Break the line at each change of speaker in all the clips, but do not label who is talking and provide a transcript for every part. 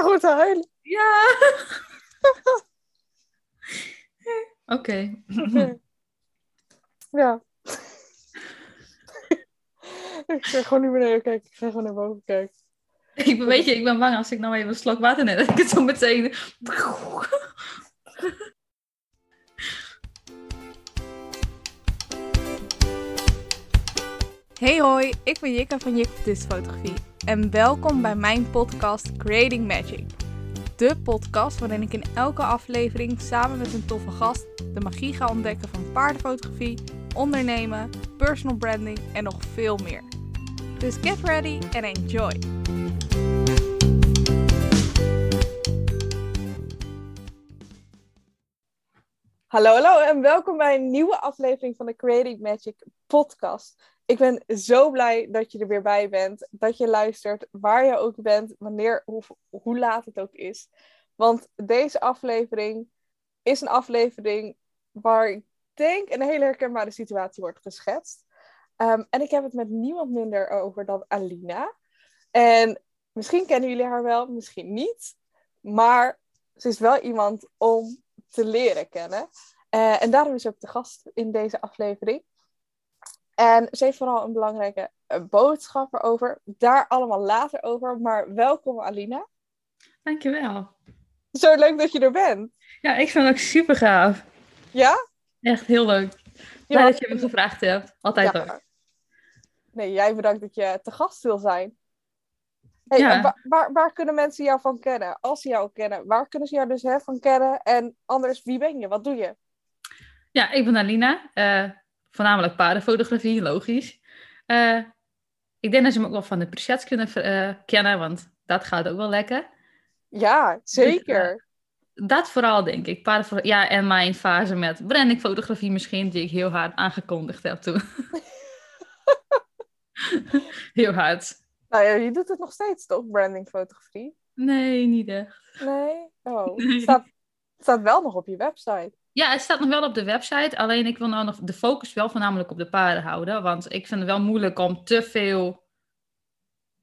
gewoon te huilen?
Ja. Oké.
Ja. ik ga gewoon niet beneden kijken. Ik ga gewoon naar boven kijken.
Ik ben, weet je, ik ben bang als ik nou even een slok water neem, dat ik het zo meteen...
Hey hoi, ik ben Jikka van Jik Fotografie en welkom bij mijn podcast Creating Magic. De podcast waarin ik in elke aflevering samen met een toffe gast de magie ga ontdekken van paardenfotografie, ondernemen, personal branding en nog veel meer. Dus get ready and enjoy!
Hallo, hallo en welkom bij een nieuwe aflevering van de Creating Magic podcast. Ik ben zo blij dat je er weer bij bent, dat je luistert, waar je ook bent, wanneer of hoe laat het ook is. Want deze aflevering is een aflevering waar ik denk een hele herkenbare situatie wordt geschetst. Ehm, en ik heb het met niemand minder over dan Alina. En misschien kennen jullie haar wel, misschien niet. Maar ze is wel iemand om te leren kennen. Uh, en daarom is ze ook de gast in deze aflevering. En ze heeft vooral een belangrijke uh, boodschap erover. Daar allemaal later over. Maar welkom Alina.
Dankjewel.
Zo leuk dat je er bent.
Ja, ik vind het ook super gaaf.
Ja?
Echt heel leuk. Blij ja, dat je me gevraagd hebt. Altijd ja. leuk.
Nee, jij bedankt dat je te gast wil zijn. Hey, ja. waar, waar, waar, kunnen mensen jou van kennen? Als ze jou kennen, waar kunnen ze jou dus hè, van kennen? En anders, wie ben je? Wat doe je?
Ja, ik ben Alina. Uh, voornamelijk paardenfotografie, logisch. Uh, ik denk dat ze me ook wel van de presets kunnen uh, kennen, want dat gaat ook wel lekker.
Ja, zeker.
Dus, dat vooral, denk ik. Ja, en mijn fase met brandingfotografie misschien, die ik heel hard aangekondigd heb toen. heel hard.
Nou ja, je doet het nog steeds toch, brandingfotografie?
Nee, niet echt.
Nee? Oh, nee. Staat, het staat wel nog op je website.
Ja, het staat nog wel op de website. Alleen ik wil nou nog de focus wel voornamelijk op de paarden houden. Want ik vind het wel moeilijk om te veel,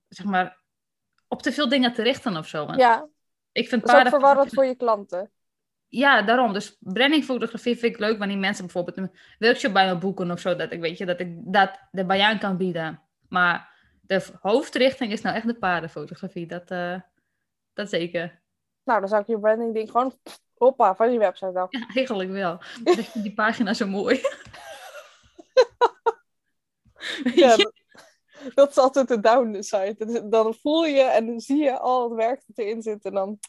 zeg maar, op te veel dingen te richten of zo. Want
ja.
Ik vind
paarden... Dat is ook verwarrend voor je klanten.
Ja, daarom. Dus brandingfotografie vind ik leuk wanneer mensen bijvoorbeeld een workshop bij me boeken of zo. Dat ik weet je, dat ik dat erbij aan kan bieden. Maar de hoofdrichting is nou echt de paardenfotografie. Dat, uh, dat zeker.
Nou, dan zou ik je branding ding gewoon hoppa, van je website af.
Ja, eigenlijk wel. Ik vind die pagina zo mooi.
ja, dat, dat, is altijd de downside. Dan voel je en dan zie je al het werk dat erin zit en dan...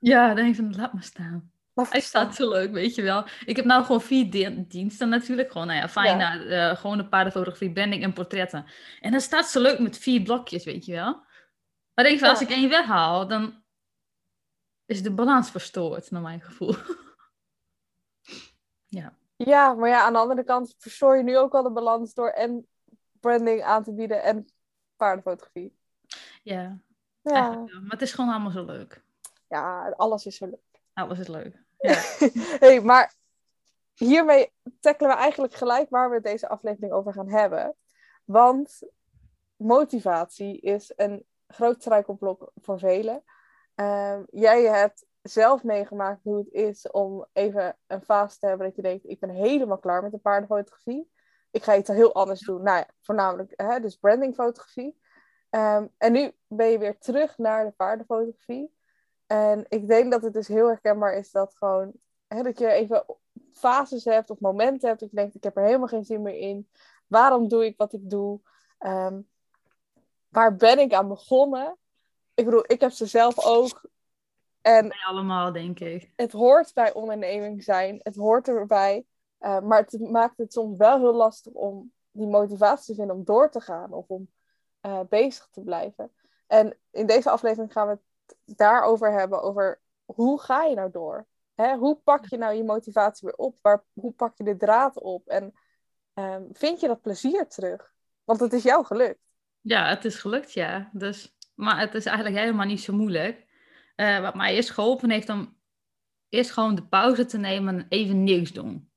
Ja, dan denk van, laat maar staan. Hij staat zo leuk, weet je wel. Ik heb nou gewoon vier diensten natuurlijk. Gewoon, nou ja, fijn, ja. Uh, gewoon de paardenfotografie, branding en portretten. En dan staat zo leuk met vier blokjes, weet je wel. Maar denk ik van, ja. als ik één weghaal, dan is de balans verstoord, naar mijn gevoel. ja.
Ja, maar ja, aan de andere kant verstoor je nu ook al de balans door en branding aan te bieden en paardenfotografie.
Ja, ja. maar het is gewoon allemaal zo leuk.
Ja, alles is zo leuk.
Alles is leuk. Ja.
hey, maar hiermee tackelen we eigenlijk gelijk waar we deze aflevering over gaan hebben. Want motivatie is een groot struikelblok voor velen. Um, jij hebt zelf meegemaakt hoe het is om even een fase te hebben dat je denkt, ik ben helemaal klaar met de paardenfotografie. Ik ga iets heel anders doen. Nou ja, voornamelijk hè, dus brandingfotografie. Um, en nu ben je weer terug naar de paardenfotografie. En ik denk dat het dus heel herkenbaar is dat gewoon, hè, dat je even fases hebt of momenten hebt dat je denkt, ik heb er helemaal geen zin meer in. Waarom doe ik wat ik doe? Um, waar ben ik aan begonnen? Ik bedoel, ik heb ze zelf ook. En
Wij allemaal, denk ik.
Het hoort bij onderneming zijn. Het hoort erbij. Uh, maar het maakt het soms wel heel lastig om die motivatie te vinden om door te gaan of om uh, bezig te blijven. En in deze aflevering gaan we het daarover hebben, over hoe ga je nou door? Hè? Hoe pak je nou je motivatie weer op? Waar, hoe pak je de draad op? En um, vind je dat plezier terug? Want het is jou gelukt.
Ja, het is gelukt, ja. Dus maar het is eigenlijk helemaal niet zo moeilijk. Uh, wat mij eerst geholpen heeft om eerst gewoon de pauze te nemen en even niks doen.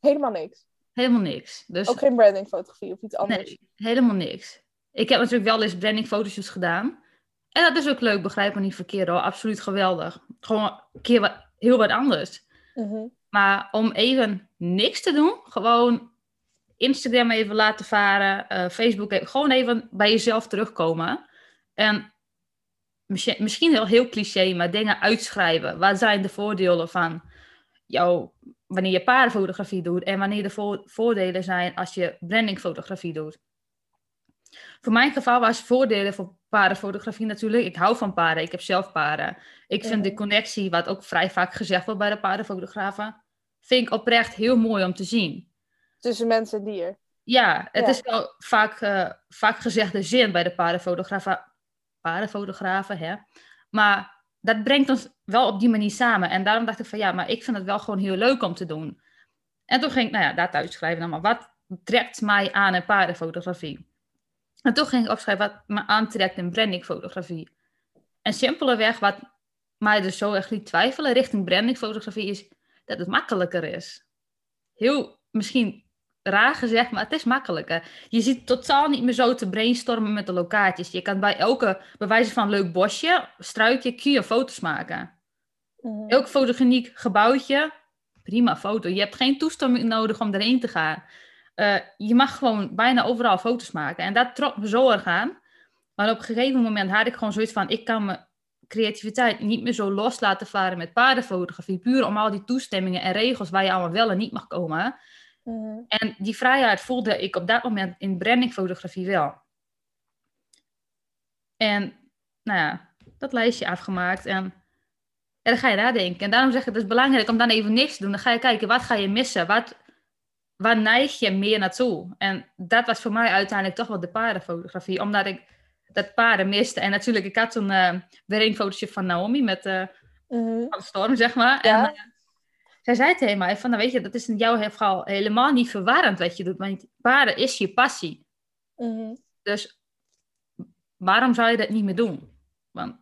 Helemaal niks?
Helemaal niks. Dus,
Ook geen brandingfotografie of iets anders?
Nee, helemaal niks. Ik heb natuurlijk wel eens brandingfoto's gedaan. En dat is ook leuk, begrijp me niet verkeerd hoor. Absoluut geweldig. Gewoon een keer wat, heel wat anders.
Mhm.
Maar om even niks te doen, gewoon Instagram even laten varen, eh, Facebook even, gewoon even bij jezelf terugkomen. En misschien, misschien heel, heel cliché, maar dingen uitschrijven. Wat zijn de voordelen van jou, wanneer je paardenfotografie doet en wanneer de vo- voordelen zijn als je brandingfotografie doet? Voor mijn geval was voordelen voor paardenfotografie natuurlijk. Ik hou van paarden, ik heb zelf paarden. Ik vind de connectie, wat ook vrij vaak gezegd wordt bij de paardenfotografen, vind ik oprecht heel mooi om te zien.
Tussen mens en dier.
Ja, het
Ja.
is wel vaak, eh, vaak gezegde zin bij de paardenfotografen, paardenfotografen, hè. Maar dat brengt ons wel op die manier samen. En daarom dacht ik van ja, maar ik vind het wel gewoon heel leuk om te doen. En toen ging ik, nou ja, daar uitschrijven dan maar. Wat trekt mij aan in paardenfotografie? En toen ging ik opschrijven wat me aantrekt in brandingfotografie. En simpelweg wat mij dus zo echt liet twijfelen richting brandingfotografie is dat het makkelijker is. Heel misschien raar gezegd, maar het is makkelijker. Je ziet totaal niet meer zo te brainstormen met de locaties. Je kan bij elke, bij wijze van leuk bosje, struikje, kun je foto's maken.
Mhm.
Elk fotogeniek gebouwtje, prima foto. Je hebt geen toestemming nodig om erheen te gaan. Eh, je mag gewoon bijna overal foto's maken. En dat trok me zo erg aan. Maar op een gegeven moment had ik gewoon zoiets van... ik kan mijn creativiteit niet meer zo los laten varen met paardenfotografie. Puur om al die toestemmingen en regels waar je allemaal wel en niet mag komen.
Mhm.
En die vrijheid voelde ik op dat moment in brandingfotografie wel. En nou ja, dat lijstje afgemaakt en, en dan ga je nadenken. En daarom zeg ik, het is belangrijk om dan even niks te doen. Dan ga je kijken, wat ga je missen? Wat, waar neig je meer naartoe? En dat was voor mij uiteindelijk toch wel de paardenfotografie. Omdat ik dat paarden miste. En natuurlijk, ik had toen weer een fotootje van Naomi met
Mhm.
van de storm, zeg maar.
Ja.
En, eh, zij zei tegen mij van, nou weet je, dat is in jouw geval helemaal niet verwarrend wat je doet. Want paarden is je passie.
Mhm.
Dus waarom zou je dat niet meer doen? Want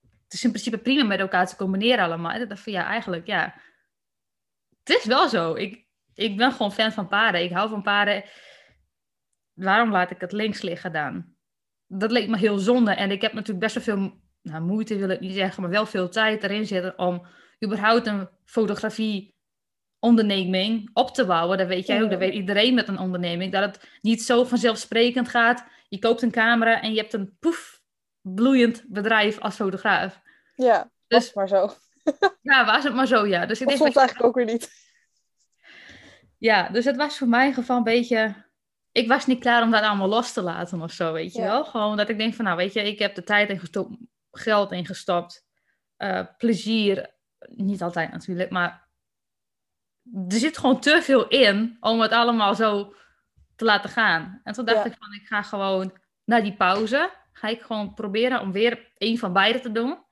het is in principe prima met elkaar te combineren allemaal. Ik dacht van, ja, eigenlijk, ja. Het is wel zo. Ik, ik ben gewoon fan van paarden. Ik hou van paarden. Waarom laat ik het links liggen dan? Dat leek me heel zonde. En ik heb natuurlijk best wel veel nou, moeite, wil ik niet zeggen, maar wel veel tijd erin zitten om überhaupt een fotografie onderneming op te bouwen. Dat weet jij ook, dat weet iedereen met een onderneming. Dat het niet zo vanzelfsprekend gaat. Je koopt een camera en je hebt een poef, bloeiend bedrijf als fotograaf.
Ja,
Dus-
maar zo.
Ja, was het maar zo, ja. Dus ik denk,
soms eigenlijk ook weer niet.
ja, dus het was voor mijn geval een beetje... Ik was niet klaar om dat allemaal los te laten of zo, weet je
Ja.
wel. Gewoon dat ik denk van, nou weet je, ik heb de tijd ingestopt, geld ingestopt, eh, plezier, niet altijd natuurlijk, maar er zit gewoon te veel in om het allemaal zo te laten gaan. En toen dacht
Ja.
ik van, ik ga gewoon na die pauze, ga ik gewoon proberen om weer een van beide te doen.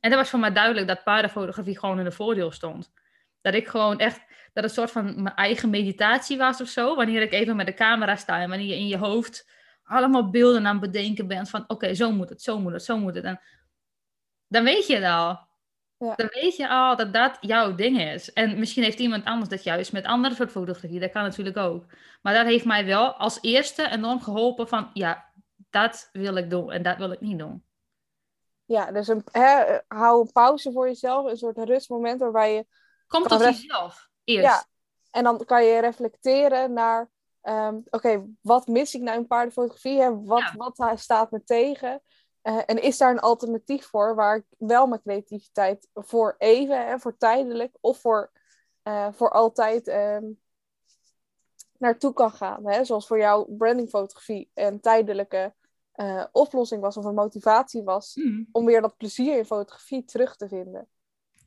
En dat was voor mij duidelijk dat paardenfotografie gewoon in de voordeel stond. Dat ik gewoon echt, dat het een soort van mijn eigen meditatie was of zo. Wanneer ik even met de camera sta en wanneer je in je hoofd allemaal beelden aan het bedenken bent van oké, zo moet het, zo moet het, zo moet het. En dan weet je het al.
Ja.
Dan weet je al dat dat jouw ding is. En misschien heeft iemand anders dat juist met andere soort fotografie. Dat kan natuurlijk ook. Maar dat heeft mij wel als eerste enorm geholpen van ja, dat wil ik doen en dat wil ik niet doen.
Ja, dus een, hè, hou een pauze voor jezelf. Een soort rustmoment waarbij je...
Kom
Kan
tot jezelf eerst.
Ja, en dan kan je reflecteren naar... ehm, Oké, wat mis ik nou in paardenfotografie? Hè? Wat,
Ja.
wat staat me tegen? Eh, en is daar een alternatief voor waar ik wel mijn creativiteit voor even, hè, voor tijdelijk of voor, eh, voor altijd ehm, naartoe kan gaan? Hè? Zoals voor jou brandingfotografie een tijdelijke eh, oplossing was of een motivatie was
Mhm.
om weer dat plezier in fotografie terug te vinden.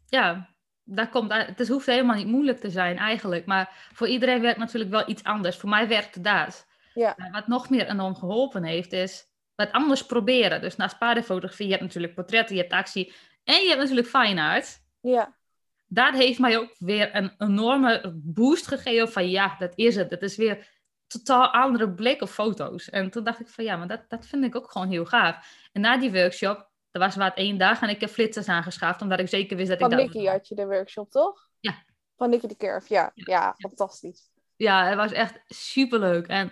ja, daar komt, het hoeft helemaal niet moeilijk te zijn eigenlijk. Maar voor iedereen werkt natuurlijk wel iets anders. Voor mij werkte dat.
Ja.
Wat nog meer enorm geholpen heeft, is wat anders proberen. Dus naast paardenfotografie, je hebt natuurlijk portretten, je hebt actie en je hebt natuurlijk fine art.
Ja,
Dat heeft mij ook weer een enorme boost gegeven van ja, dat is het. Het is weer totaal andere blik op foto's. En toen dacht ik van ja, maar dat, dat vind ik ook gewoon heel gaaf. En na die workshop, er was wat één dag en ik heb flitsers aangeschaft, omdat ik zeker wist dat
van
ik dat...
Nicky had je de workshop, toch?
Ja.
Van Nicky de Kerf, ja. Ja, fantastisch.
Ja, het was echt superleuk. En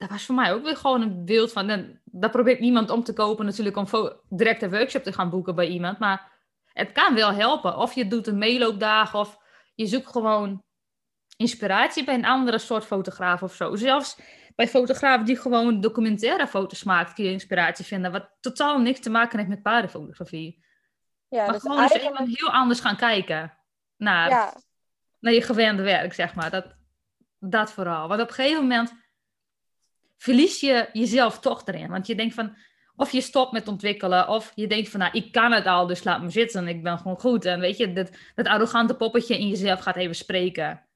dat was voor mij ook weer gewoon een beeld van. En daar probeert niemand om te kopen, natuurlijk, om direct een workshop te gaan boeken bij iemand. Maar het kan wel helpen. Of je doet een meeloopdag, of je zoekt gewoon inspiratie bij een andere soort fotograaf of zo. Zelfs bij fotografen die gewoon documentaire foto's maakt, kun je inspiratie vinden. Wat totaal niks te maken heeft met paardenfotografie. Ja, maar dus gewoon eigenlijk... eens heel anders gaan kijken naar, ja. naar je gewende werk, zeg maar. Dat, dat vooral. Want op een gegeven moment verlies je jezelf toch erin. Want je denkt van, of je stopt met ontwikkelen, of je denkt van, nou, ik kan het al, dus laat me zitten, ik ben gewoon goed. En weet je, dat, dat arrogante poppetje in jezelf gaat even spreken.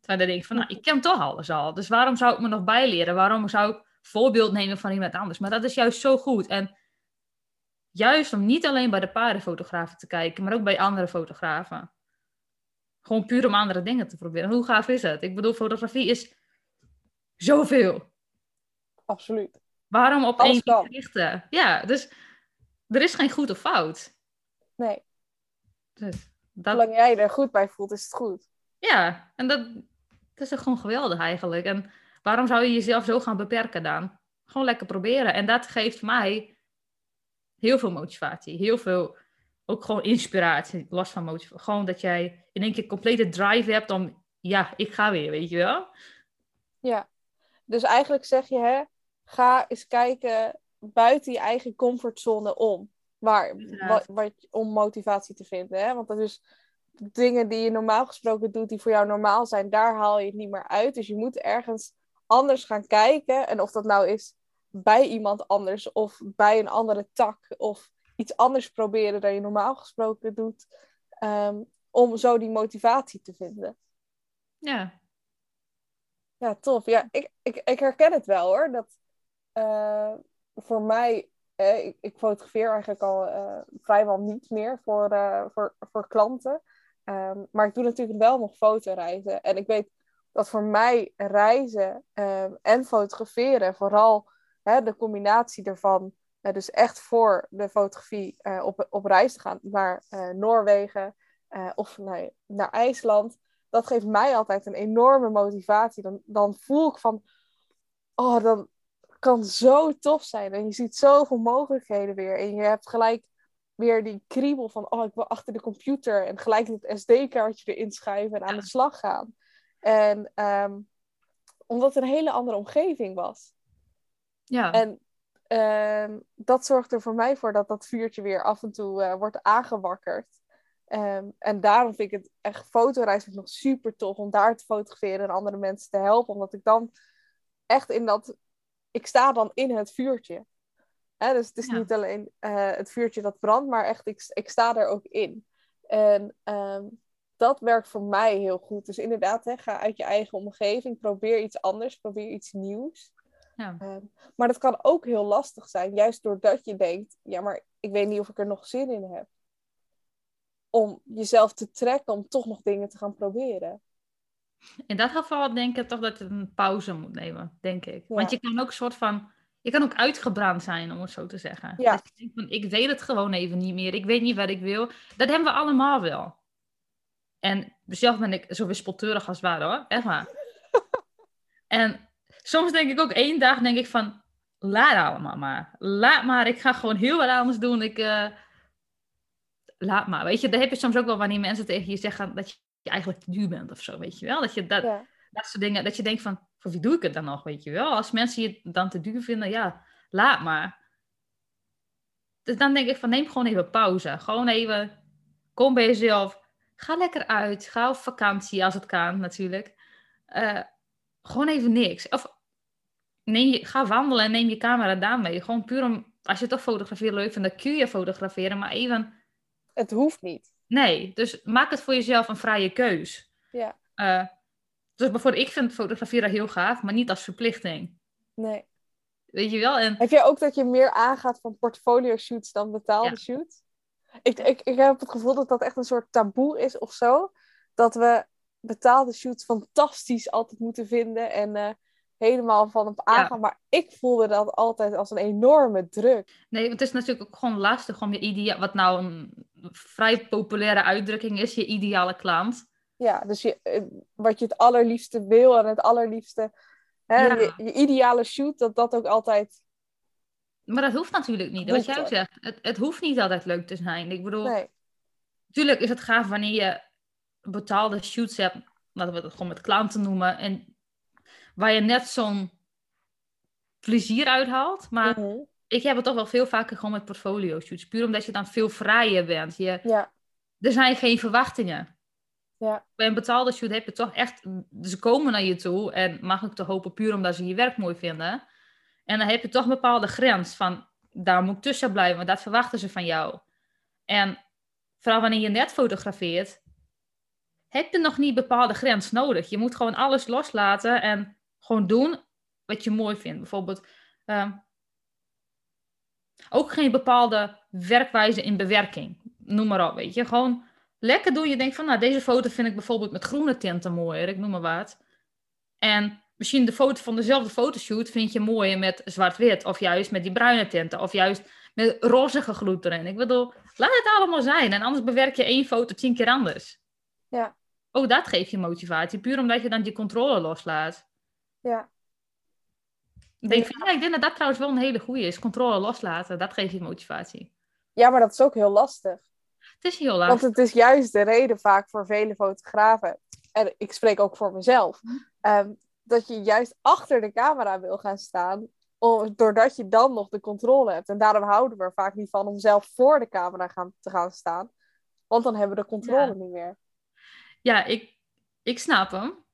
Terwijl je denkt van, nou, ik ken toch alles al, dus waarom zou ik me nog bijleren? Waarom zou ik voorbeeld nemen van iemand anders? Maar dat is juist zo goed. En juist om niet alleen bij de paardenfotografen te kijken, maar ook bij andere fotografen. Gewoon puur om andere dingen te proberen. Hoe gaaf is het? Ik bedoel, fotografie is zoveel.
Absoluut.
Waarom op één ding richten? Ja, dus er is geen goed of fout.
Nee. Dus dat... Zolang jij er goed bij voelt, is het goed.
Ja, en dat, dat is gewoon geweldig eigenlijk. En waarom zou je jezelf zo gaan beperken dan? Gewoon lekker proberen. En dat geeft mij heel veel motivatie. Heel veel, ook gewoon inspiratie, los van motivatie. Gewoon dat jij in één keer complete drive hebt om, ja, ik ga weer, weet je wel?
Ja, dus eigenlijk zeg je, hè, ga eens kijken buiten je eigen comfortzone om. Waar, wat, wat, om motivatie te vinden. Hè? Want dat is dingen die je normaal gesproken doet, die voor jou normaal zijn, daar haal je het niet meer uit. Dus je moet ergens anders gaan kijken. En of dat nou is bij iemand anders of bij een andere tak of iets anders proberen dan je normaal gesproken doet. Ehm, om zo die motivatie te vinden.
Ja.
Ja, tof. Ja, ik, ik, ik herken het wel hoor. Dat uh, voor mij, eh, ik, fotografeer eigenlijk al uh, vrijwel niet meer voor, voor, voor klanten. Um, maar ik doe natuurlijk wel nog fotoreizen. En ik weet dat voor mij reizen um, en fotograferen, vooral hè, de combinatie ervan, dus echt voor de fotografie op, op reis te gaan naar Noorwegen of naar, naar IJsland, dat geeft mij altijd een enorme motivatie. Dan, dan voel ik van, oh, dan, kan zo tof zijn. En je ziet zoveel mogelijkheden weer. En je hebt gelijk weer die kriebel van, oh, ik wil achter de computer. En gelijk het SD-kaartje erin schrijven en aan de slag gaan. En um, omdat het een hele andere omgeving was.
Ja.
En um, dat zorgt er voor mij voor dat dat vuurtje weer af en toe uh, wordt aangewakkerd. Um, en daarom vind ik het echt fotoreis nog super tof om daar te fotograferen en andere mensen te helpen. Omdat ik dan echt in dat ik sta dan in het vuurtje. Hè, dus het is niet alleen uh, het vuurtje dat brandt, maar echt, ik, ik sta er ook in. En um, dat werkt voor mij heel goed. Dus inderdaad, hè, ga uit je eigen omgeving, probeer iets anders, probeer iets nieuws.
Ja. Um,
maar dat kan ook heel lastig zijn, juist doordat je denkt, ja, maar ik weet niet of ik er nog zin in heb. Om jezelf te trekken om toch nog dingen te gaan proberen.
In dat geval denk ik toch dat je een pauze moet nemen, denk ik. Want je kan ook een soort van... Je kan ook uitgebrand zijn, om het zo te zeggen.
Ja.
Dus ik, van, ik weet het gewoon even niet meer. Ik weet niet wat ik wil. Dat hebben we allemaal wel. En zelf ben ik zo wispelturig als het ware, hoor. Echt waar. en soms denk ik ook één dag, denk ik van... Laat allemaal maar. Laat maar. Ik ga gewoon heel wat anders doen. Ik... Uh, laat maar. Weet je, daar heb je soms ook wel wanneer mensen tegen je zeggen dat je eigenlijk te duur bent of zo, weet je wel. Dat je dat, dat soort dingen, dat je denkt van, voor wie doe ik het dan nog, weet je wel. Als mensen je dan te duur vinden, ja, laat maar. Dus dan denk ik van, neem gewoon even pauze. Gewoon even, kom bij jezelf. Ga lekker uit. Ga op vakantie, als het kan, natuurlijk. Uh, gewoon even niks. Of neem je, ga wandelen en neem je camera daar mee. Gewoon puur om, als je toch fotograferen leuk vindt, dan kun je fotograferen. Maar even...
Het hoeft niet.
Nee, dus maak het voor jezelf een vrije keus.
Ja.
Uh, dus bijvoorbeeld, ik vind fotograferen heel gaaf, maar niet als verplichting.
Nee.
Weet je wel? En...
Heb je ook dat je meer aangaat van portfolio shoots dan betaalde shoots? Ik, ik, ik heb het gevoel dat dat echt een soort taboe is of zo. Dat we betaalde shoots fantastisch altijd moeten vinden en uh, helemaal van op aangaan. Maar ik voelde dat altijd als een enorme druk.
Nee, het is natuurlijk ook gewoon lastig om je ideaal, wat nou een vrij populaire uitdrukking is, je ideale klant.
Ja, dus je, eh, wat je het allerliefste wil en het allerliefste Hè? Je, je, ideale shoot, dat dat ook altijd.
Maar dat hoeft natuurlijk niet. Wat jij ook zegt, het, het hoeft niet altijd leuk te zijn. Ik bedoel, nee. natuurlijk is het gaaf wanneer je betaalde shoots hebt, laten we het gewoon met klanten noemen, en waar je net zo'n plezier uithaalt. Maar mhm. ik heb het toch wel veel vaker gewoon met portfolio shoots. Puur omdat je dan veel vrijer bent. Je, ja. Er zijn geen verwachtingen. Ja. Bij een betaalde shoot heb je toch echt... Ze komen naar je toe en mag ik te hopen puur omdat ze je werk mooi vinden. En dan heb je toch een bepaalde grens van... Daar moet ik tussen blijven, want dat verwachten ze van jou. En vooral wanneer je net fotografeert... Heb je nog niet bepaalde grens nodig. Je moet gewoon alles loslaten en gewoon doen wat je mooi vindt. Bijvoorbeeld... Ehm, ook geen bepaalde werkwijze in bewerking. Noem maar op, weet je. Gewoon lekker doen. Je denkt van, nou, deze foto vind ik bijvoorbeeld met groene tinten mooier. Ik noem maar wat. En misschien de foto van dezelfde fotoshoot vind je mooier met zwart-wit. Of juist met die bruine tinten. Of juist met rozige gloed erin. Ik bedoel, laat het allemaal zijn. En anders bewerk je één foto tien keer anders. Ja. Ook dat geeft je motivatie. Puur omdat je dan die controle loslaat. Ja. Ik denk, ja, ik denk dat dat trouwens wel een hele goede is. Controle loslaten, dat geeft je motivatie.
Ja, maar dat is ook heel lastig.
Het is heel lastig.
Want het is juist de reden vaak voor vele fotografen. En ik spreek ook voor mezelf. Mhm. Ehm, dat je juist achter de camera wil gaan staan. doordat je dan nog de controle hebt. En daarom houden we er vaak niet van om zelf voor de camera gaan, te gaan staan. Want dan hebben we de controle niet meer.
Ja, ik, ik snap hem.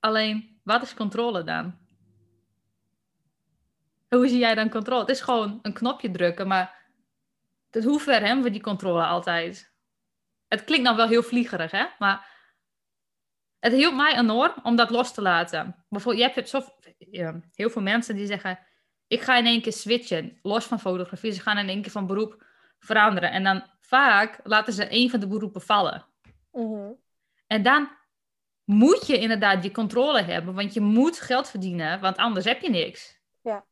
Alleen, wat is controle dan? Hoe zie jij dan controle? Het is gewoon een knopje drukken, maar dus hoe ver hebben we die controle altijd? Het klinkt nou wel heel vliegerig, hè? Maar het hielp mij enorm om dat los te laten. Bijvoorbeeld, je hebt zo, heel veel mensen die zeggen... Ik ga in één keer switchen, los van fotografie. Ze gaan in één keer van beroep veranderen. En dan vaak laten ze een van de beroepen vallen. Mhm. En dan moet je inderdaad die controle hebben. Want je moet geld verdienen, want anders heb je niks. Ja.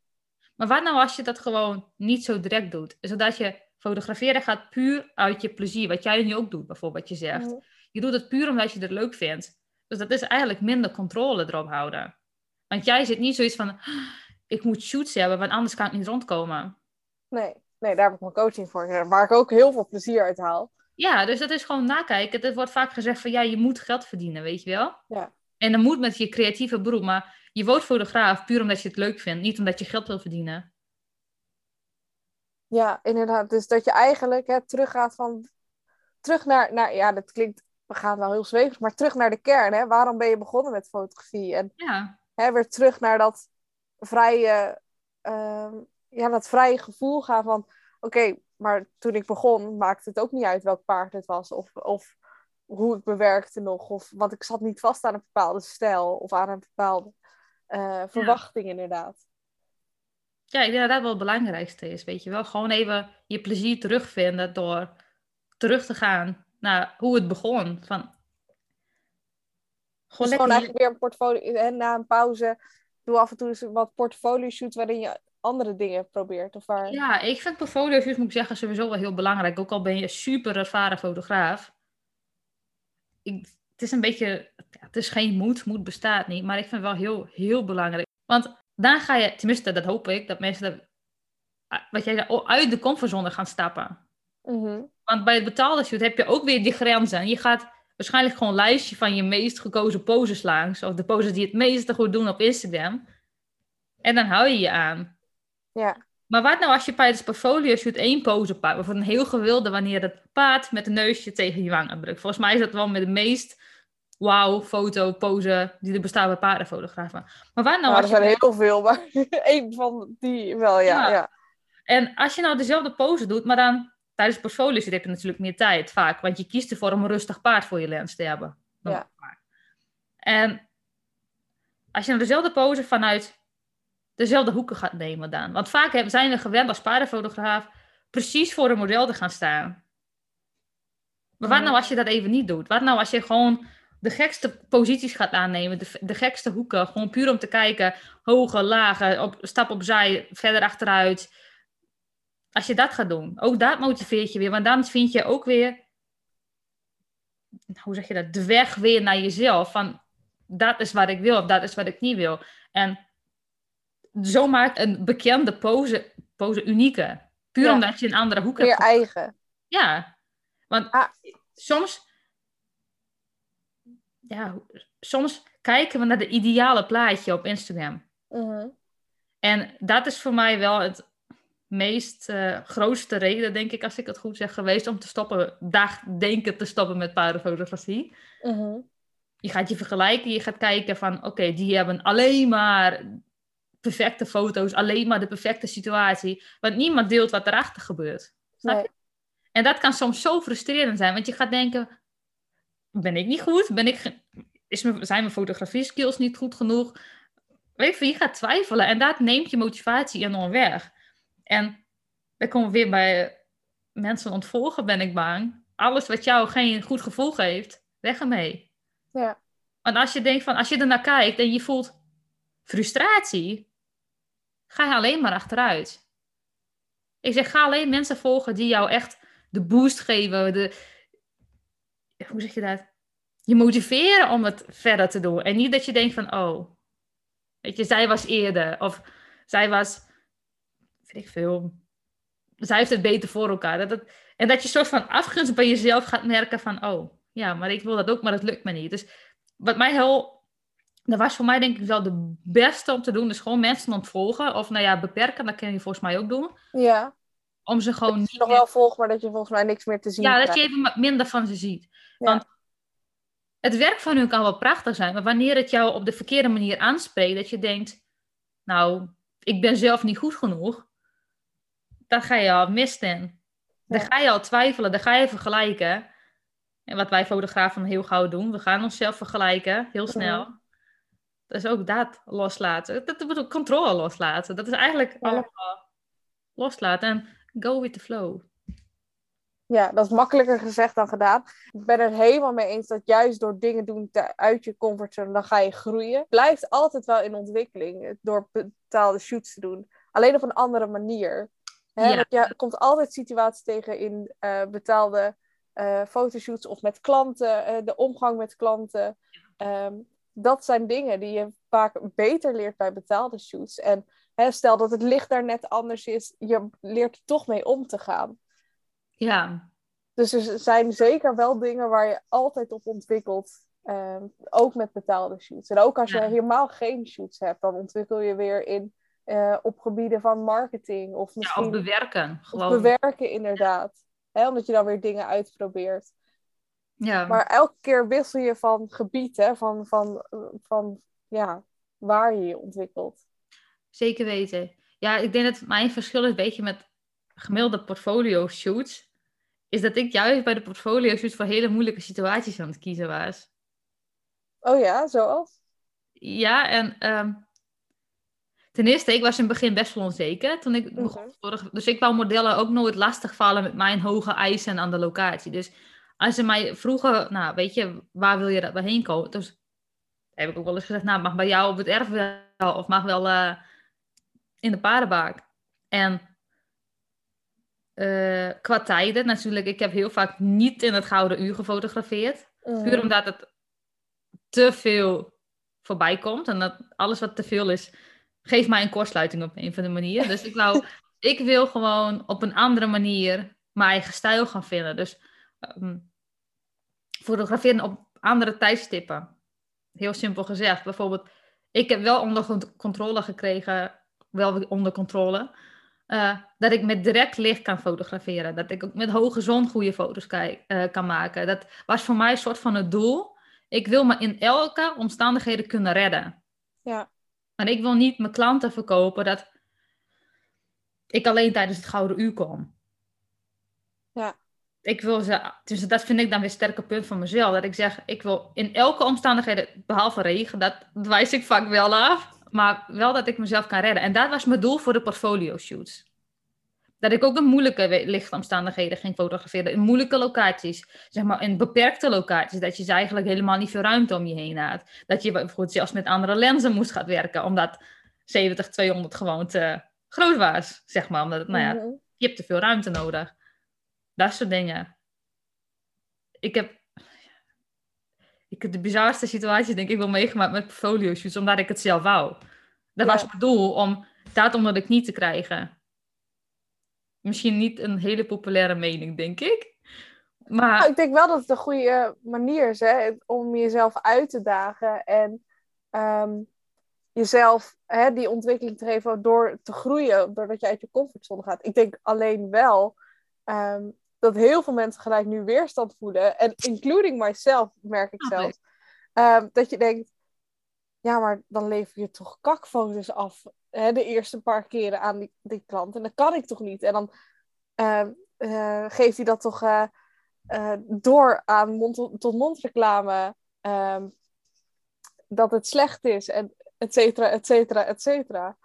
Maar wat nou als je dat gewoon niet zo direct doet? Zodat je Fotograferen gaat puur uit je plezier. Wat jij nu ook doet, bijvoorbeeld, wat je zegt. Je doet het puur omdat je het leuk vindt. Dus dat is eigenlijk minder controle erop houden. Want jij zit niet zoiets van, ah, ik moet shoots hebben, want anders kan ik niet rondkomen.
Nee, nee daar heb ik mijn coaching voor, waar ik ook heel veel plezier uit haal.
Ja, dus dat is gewoon nakijken. Het wordt vaak gezegd van, ja, je moet geld verdienen, weet je wel? Ja. En dan moet met je creatieve beroep, maar je wordt fotograaf puur omdat je het leuk vindt, niet omdat je geld wil verdienen.
Ja, inderdaad. Dus dat je eigenlijk hè, teruggaat van... Terug naar, naar... Ja, dat klinkt... We gaan wel heel zweverig, maar terug naar de kern. Hè? Waarom ben je begonnen met fotografie? En ja. hè, weer terug naar dat vrije... Uh, ja, dat vrije gevoel gaan van... Oké, maar toen ik begon maakte het ook niet uit welk paard het was. Of, of hoe ik bewerkte nog. Of, want ik zat niet vast aan een bepaalde stijl. Of aan een bepaalde uh, verwachting inderdaad.
Ja, ik denk dat dat wel het belangrijkste is, weet je wel. Gewoon even je plezier terugvinden door terug te gaan naar hoe het begon. Van,
gewoon, dus gewoon eigenlijk weer een portfolio, en na een pauze, doe af en toe eens wat portfolio shoots waarin je andere dingen probeert. Of waar...
Ja, ik vind portfolio shoots, moet ik zeggen, sowieso wel heel belangrijk. Ook al ben je super ervaren fotograaf. Ik, het is een beetje, het is geen moed, moed bestaat niet, maar ik vind het wel heel, heel belangrijk. Want dan ga je, tenminste, dat hoop ik, dat mensen, ah, wat jij zei, uit de comfortzone gaan stappen. Mhm. Want bij het betaalde shoot heb je ook weer die grenzen. Je gaat waarschijnlijk gewoon een lijstje van je meest gekozen poses langs, of de poses die het meeste goed doen op Instagram. En dan hou je je aan. Ja. Maar wat nou als je bij het portfolio shoot één pose pakt, bijvoorbeeld een heel gewilde wanneer het paard met een neusje tegen je wang drukt. Volgens mij is dat wel met de meest wauw, foto, pose die er bestaan bij paardenfotografen. Maar waar nou
ja, er zijn heel veel, maar één van die wel, ja, ja,
En als je nou dezelfde pose doet, maar dan tijdens portfolios heb je natuurlijk meer tijd vaak, want je kiest ervoor om een rustig paard voor je lens te hebben. Ja. En als je nou dezelfde pose vanuit dezelfde hoeken gaat nemen dan. Want vaak zijn we gewend als paardenfotograaf precies voor een model te gaan staan. Maar wat nou als je dat even niet doet? Wat nou als je gewoon de gekste posities gaat aannemen, de, de gekste hoeken, gewoon puur om te kijken, hoge, lage, op, stap opzij, verder achteruit. Als je dat gaat doen, ook dat motiveert je weer, want dan vind je ook weer, hoe zeg je dat, de weg weer naar jezelf, van dat is wat ik wil of dat is wat ik niet wil. En zo maakt een bekende pose, pose unieke. Puur omdat je een andere hoek
Meer
hebt.
eigen.
Ja, want
Ah.
soms, ja, soms kijken we naar de ideale plaatje op Instagram.
Mhm.
En dat is voor mij wel het meest eh, grootste reden, denk ik, als ik het goed zeg, geweest om te stoppen, dag denken te stoppen met paardenfotografie.
Mhm.
Je gaat je vergelijken, je gaat kijken van, oké, die hebben alleen maar perfecte foto's, alleen maar de perfecte situatie, want niemand deelt wat erachter gebeurt. Snap je?
Nee.
En dat kan soms zo frustrerend zijn, want je gaat denken, ben ik niet goed? Ben ik is mijn, zijn mijn fotografie skills niet goed genoeg? Weet je, veel, je gaat twijfelen en dat neemt je motivatie enorm weg. En dan komen we weer bij mensen ontvolgen, ben ik bang. Alles wat jou geen goed gevoel geeft, weg ermee.
Ja.
Want als je denkt van, als je er naar kijkt en je voelt frustratie, ga je alleen maar achteruit. Ik zeg, ga alleen mensen volgen die jou echt de boost geven, de, hoe zeg je dat? Je motiveren om het verder te doen. En niet dat je denkt van, oh, weet je, zij was eerder. Of zij was, weet ik veel, zij heeft het beter voor elkaar. Dat en dat je soort van afgunst bij jezelf gaat merken van, oh, ja, maar ik wil dat ook, maar het lukt me niet. Dus wat mij heel, dat was voor mij denk ik wel de beste om te doen. Dus gewoon mensen ontvolgen. Of nou ja, beperken, dat kun je volgens mij ook doen.
Ja.
Om ze gewoon
Dat je
niet
nog
meer-
wel volgt, maar dat je volgens mij niks meer te zien
Ja, dat je even minder van ze ziet.
Ja.
Want het werk van hun kan wel prachtig zijn, maar wanneer het jou op de verkeerde manier aanspreekt, dat je denkt, nou, ik ben zelf niet goed genoeg, dan ga je al mist in. Dan
Ja.
ga je al twijfelen, dan ga je vergelijken. En wat wij fotografen heel gauw doen, we gaan onszelf vergelijken, heel snel. Dus ook dat loslaten. Dat bedoel, controle loslaten. Dat is eigenlijk allemaal loslaten en go with the flow.
Ja, dat is makkelijker gezegd dan gedaan. Ik ben er helemaal mee eens dat juist door dingen doen te- uit je comfortzone, dan ga je groeien. Blijft altijd wel in ontwikkeling door betaalde shoots te doen. Alleen op een andere manier. Hè,
Ja.
want je komt altijd situaties tegen in eh, betaalde eh, fotoshoots of met klanten, eh, de omgang met klanten. Ehm, dat zijn dingen die je vaak beter leert bij betaalde shoots. En hè, stel dat het licht daar net anders is, je leert er toch mee om te gaan.
Ja,
Dus er zijn zeker wel dingen waar je altijd op ontwikkelt. ehm, ook met betaalde shoots. En ook als je
Ja.
helemaal geen shoots hebt, dan ontwikkel je weer in eh, op gebieden van marketing. Of
ja
misschien
of bewerken.
of
Gewoon.
bewerken, inderdaad. Hè, omdat je dan weer dingen uitprobeert.
Ja.
Maar elke keer wissel je van gebied, hè, van, van, van ja, waar je je ontwikkelt.
Zeker weten. Ja, ik denk dat mijn verschil is een beetje met gemiddelde portfolio shoots. Is dat ik juist bij de portfolio shoots voor hele moeilijke situaties aan het kiezen was.
Oh ja, zoals?
Ja, en ehm, ten eerste, ik was in het begin best wel onzeker toen ik begon
Mhm.
fotogra- Dus ik wou modellen ook nooit lastigvallen met mijn hoge eisen aan de locatie. Dus als ze mij vroegen, nou weet je, waar wil je dat we heen komen? Dus heb ik ook wel eens gezegd, nou mag bij jou op het erf wel, of mag wel eh, in de paardenbak. En eh, qua tijden natuurlijk, ik heb heel vaak niet in het gouden uur gefotografeerd.
Mhm.
Puur omdat het te veel voorbij komt. En dat alles wat te veel is, geeft mij een kortsluiting op een of andere manier. Dus ik wou, ik wil gewoon op een andere manier mijn eigen stijl gaan vinden. Dus ehm, fotograferen op andere tijdstippen. Heel simpel gezegd. Bijvoorbeeld, ik heb wel onder con- controle gekregen, wel onder controle, eh, dat ik met direct licht kan fotograferen. Dat ik ook met hoge zon goede foto's kijk, eh, kan maken. Dat was voor mij een soort van het doel. Ik wil me in elke omstandigheden kunnen redden.
Ja.
Maar ik wil niet mijn klanten verkopen dat ik alleen tijdens het gouden uur kom.
Ja.
Ik wil ze, dus dat vind ik dan weer een sterke punt van mezelf. Dat ik zeg, ik wil in elke omstandigheden, behalve regen, dat wijs ik vaak wel af. Maar wel dat ik mezelf kan redden. En dat was mijn doel voor de portfolio shoots. Dat ik ook in moeilijke lichtomstandigheden ging fotograferen. In moeilijke locaties. Zeg maar in beperkte locaties. Dat je dus eigenlijk helemaal niet veel ruimte om je heen had. Dat je bijvoorbeeld zelfs met andere lenzen moest gaan werken. Omdat 70-200 gewoon te groot was. Zeg maar. Omdat nou ja,
Mhm.
je hebt te veel ruimte nodig. Dat soort dingen. Ik heb, ik heb de bizarste situatie denk ik wel meegemaakt met portfolio shoots, omdat ik het zelf wou. Dat was het doel om dat onder de knie te krijgen. Misschien niet een hele populaire mening, denk ik. Maar...
Nou, ik denk wel dat het een goede manier is hè, om jezelf uit te dagen en ehm, jezelf hè, die ontwikkeling te geven door te groeien, doordat je uit je comfortzone gaat. Ik denk alleen wel ehm, dat heel veel mensen gelijk nu weerstand voelen, en including myself, merk ik zelf. Um, dat je denkt, ja, maar dan lever je toch kakfoto's af hè, de eerste paar keren aan die, die klant. En dat kan ik toch niet? En dan uh, geeft hij dat toch uh, door aan mond-tot-mond reclame. Um, dat het slecht is, en et cetera, et cetera, et cetera.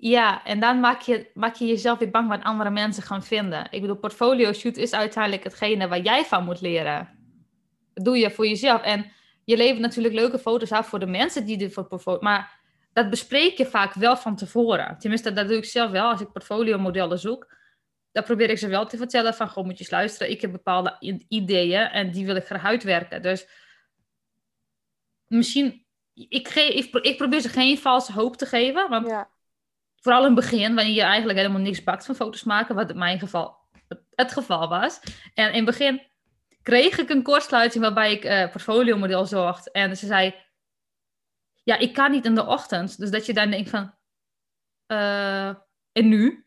Ja, en dan maak je, maak je jezelf weer bang wat andere mensen gaan vinden. Ik bedoel, portfolio shoot is uiteindelijk hetgene waar jij van moet leren. Dat doe je voor jezelf. En je levert natuurlijk leuke foto's af voor de mensen die dit voor portfolio... Maar dat bespreek je vaak wel van tevoren. Tenminste, dat doe ik zelf wel als ik portfolio modellen zoek. Dan probeer ik ze wel te vertellen van, goh, moet je luisteren. Ik heb bepaalde ideeën en die wil ik graag uitwerken. Dus misschien... Ik, geef, ik, probeer ze geen valse hoop te geven, want... Ja. Vooral in het begin, wanneer je eigenlijk helemaal niks bakt van foto's maken, wat in mijn geval het geval was. En in het begin kreeg ik een kortsluiting waarbij ik uh, portfolio model zocht. En ze zei, ja, ik kan niet in de ochtend. Dus dat je dan denkt van, uh, en nu?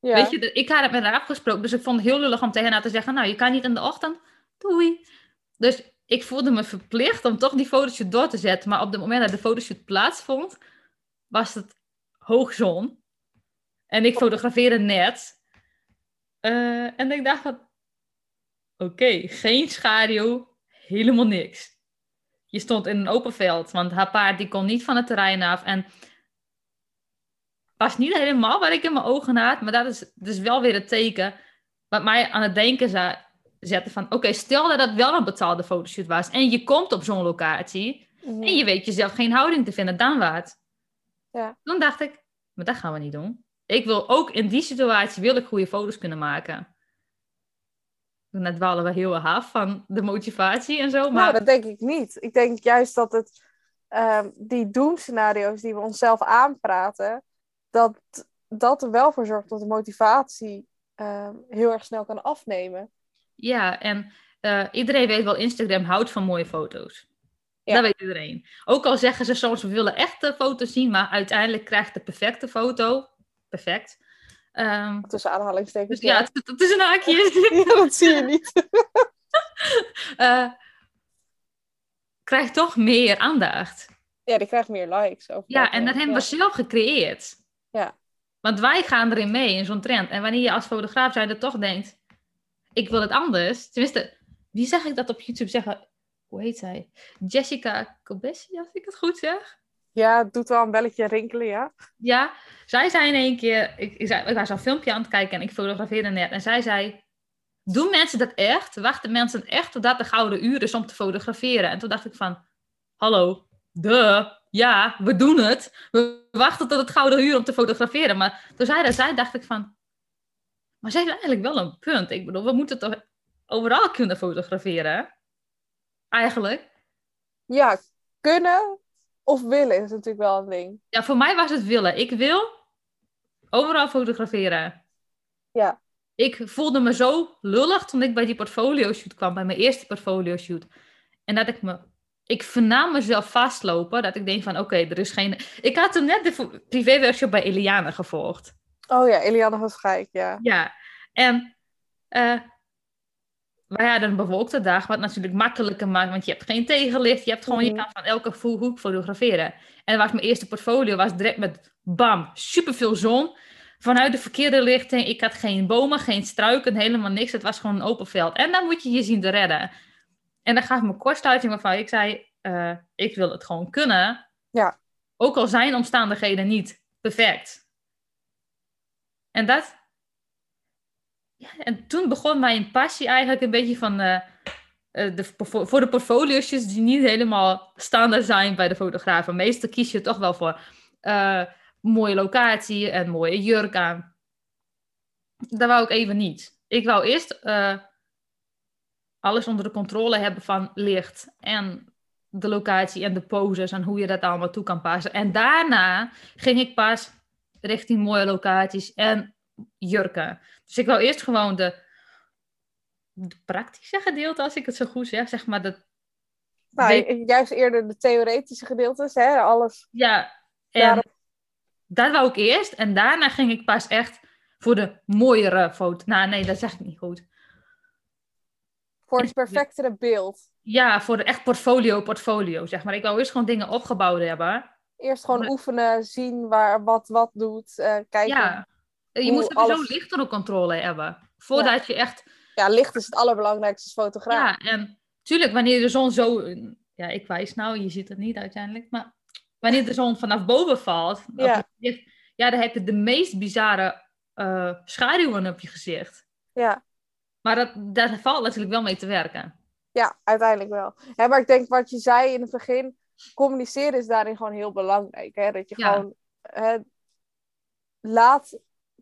Ja. Weet je, ik had het met haar afgesproken, dus ik vond het heel lullig om tegen haar te zeggen, nou, je kan niet in de ochtend, doei. Dus ik voelde me verplicht om toch die fotoshoot door te zetten. Maar op het moment dat de fotoshoot plaatsvond, was het hoogzon. En ik fotografeerde net. Uh, en ik dacht van, oké, geen schaduw, helemaal niks. Je stond in een open veld, want haar paard die kon niet van het terrein af. En was niet helemaal waar ik in mijn ogen had, maar dat is dus wel weer het teken wat mij aan het denken zette van, oké, stel dat het wel een betaalde fotoshoot was en je komt op zo'n locatie en je weet jezelf geen houding te vinden, dan wat? Ja. Dan dacht ik, maar dat gaan we niet doen. Ik wil ook in die situatie wil ik goede foto's kunnen maken. Net dwalen we heel af van de motivatie en zo. Nou,
maar... Nou, dat denk ik niet. Ik denk juist dat het, um, die doemscenario's die we onszelf aanpraten, dat dat er wel voor zorgt dat de motivatie um, heel erg snel kan afnemen.
Ja, en uh, iedereen weet wel, Instagram houdt van mooie foto's. Ja. Dat weet iedereen. Ook al zeggen ze soms, we willen echte foto's zien, maar uiteindelijk krijgt de perfecte foto, perfect,
Um, Tussen aanhalingstekens.
Dus, ja, het, het, is een haakje.
ja, dat zie je niet.
uh, krijgt toch meer aandacht.
Ja, die krijgt meer likes.
Ja, en dat hebben we zelf gecreëerd.
Ja.
Want wij gaan erin mee, in zo'n trend. En wanneer je als fotograaf zijnde toch denkt, ik wil het anders. Tenminste, wie zag ik dat op YouTube zeggen? Hoe heet zij? Jessica Cobessi, als ik het goed zeg.
Ja, het doet wel een belletje rinkelen, ja.
Ja, zij zei in één keer, ik, ik, ik was een filmpje aan het kijken en ik fotografeerde net. En zij zei, doen mensen dat echt? Wachten mensen echt totdat de gouden uur is om te fotograferen? En toen dacht ik van, hallo, de, ja, we doen het. We wachten tot het gouden uur om te fotograferen. Maar toen zij dat zei, dacht ik van, maar zij heeft eigenlijk wel een punt. Ik bedoel, we moeten toch overal kunnen fotograferen? Eigenlijk.
Ja, kunnen, of willen is natuurlijk wel een ding.
Ja, voor mij was het willen. Ik wil overal fotograferen.
Ja.
Ik voelde me zo lullig toen ik bij die portfolio shoot kwam, bij mijn eerste portfolio shoot. En dat ik me, ik vernam mezelf vastlopen, dat ik denk van oké, er is geen... Ik had toen net de privéworkshop bij Eliane gevolgd.
Oh ja, Eliane van Schijk, ja.
Ja, en uh, wij hadden een bewolkte dag, wat natuurlijk makkelijker maakt, want je hebt geen tegenlicht, je hebt gewoon, je mhm. kan van elke hoek fotograferen. En was mijn eerste portfolio, was direct met bam, superveel zon. Vanuit de verkeerde lichting, ik had geen bomen, geen struiken, helemaal niks. Het was gewoon een open veld. En dan moet je je zien te redden. En dan gaf me kortsluiting waarvan ik zei, uh, ik wil het gewoon kunnen.
Ja.
Ook al zijn omstandigheden niet perfect. En dat, en toen begon mijn passie eigenlijk een beetje van uh, de, voor de portfolio's die niet helemaal standaard zijn bij de fotografen. Meestal kies je toch wel voor uh, mooie locatie en mooie jurk aan. Dat wou ik even niet. Ik wou eerst alles onder de controle hebben van licht en de locatie en de poses en hoe je dat allemaal toe kan passen. En daarna ging ik pas richting mooie locaties en jurken. Dus ik wou eerst gewoon de, de praktische gedeelte, als ik het zo goed zeg, zeg maar de
nou, juist eerder de theoretische gedeeltes, hè? Alles.
Ja, en dat wou ik eerst. En daarna ging ik pas echt voor de mooiere foto. Nou, nee, dat zeg ik niet goed.
Voor het perfectere beeld.
Ja, voor de echt portfolio, portfolio, zeg maar. Ik wou eerst gewoon dingen opgebouwd hebben.
Eerst gewoon oefenen, zien waar wat wat doet, uh, kijken.
Ja, je moet sowieso alles... licht onder controle hebben. Voordat je echt...
Ja, licht is het allerbelangrijkste als fotograaf.
Ja, en tuurlijk, wanneer de zon zo... Ja, ik wijs nou, je ziet het niet uiteindelijk. Maar wanneer de zon vanaf boven valt... Ja, ja dan heb je de meest bizarre uh, schaduwen op je gezicht.
Ja.
Maar dat, daar valt natuurlijk wel mee te werken.
Ja, uiteindelijk wel. Maar ik denk wat je zei in het begin, communiceren is daarin gewoon heel belangrijk. Hè? Dat je gewoon hè, laat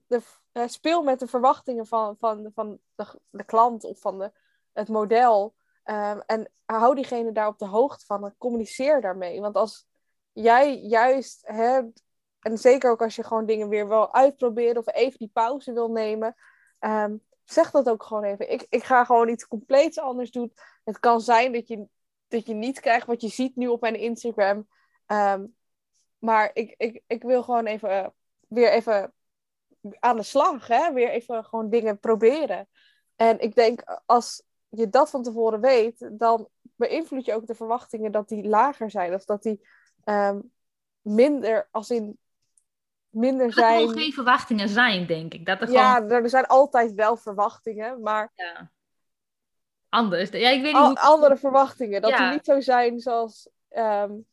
de, speel met de verwachtingen van, van, van de, de klant of van de, het model. Um, en hou diegene daar op de hoogte van communiceer daarmee. Want als jij juist, en zeker ook als je gewoon dingen weer wil uitproberen of even die pauze wil nemen, um, zeg dat ook gewoon even. Ik, ik ga gewoon iets compleets anders doen. Het kan zijn dat je, dat je niet krijgt wat je ziet nu op mijn Instagram. Um, maar ik, ik, ik wil gewoon even weer even aan de slag. Hè? Weer even gewoon dingen proberen. En ik denk, als je dat van tevoren weet, dan beïnvloed je ook de verwachtingen dat die lager zijn. Of dat die um, minder, als in minder zijn.
Er geen verwachtingen zijn, denk ik. Dat er
ja, gewoon... er zijn altijd wel verwachtingen, maar...
Ja. Anders. Ja, ik weet niet hoe...
Andere verwachtingen. Dat ja. die niet zo zijn zoals... Um,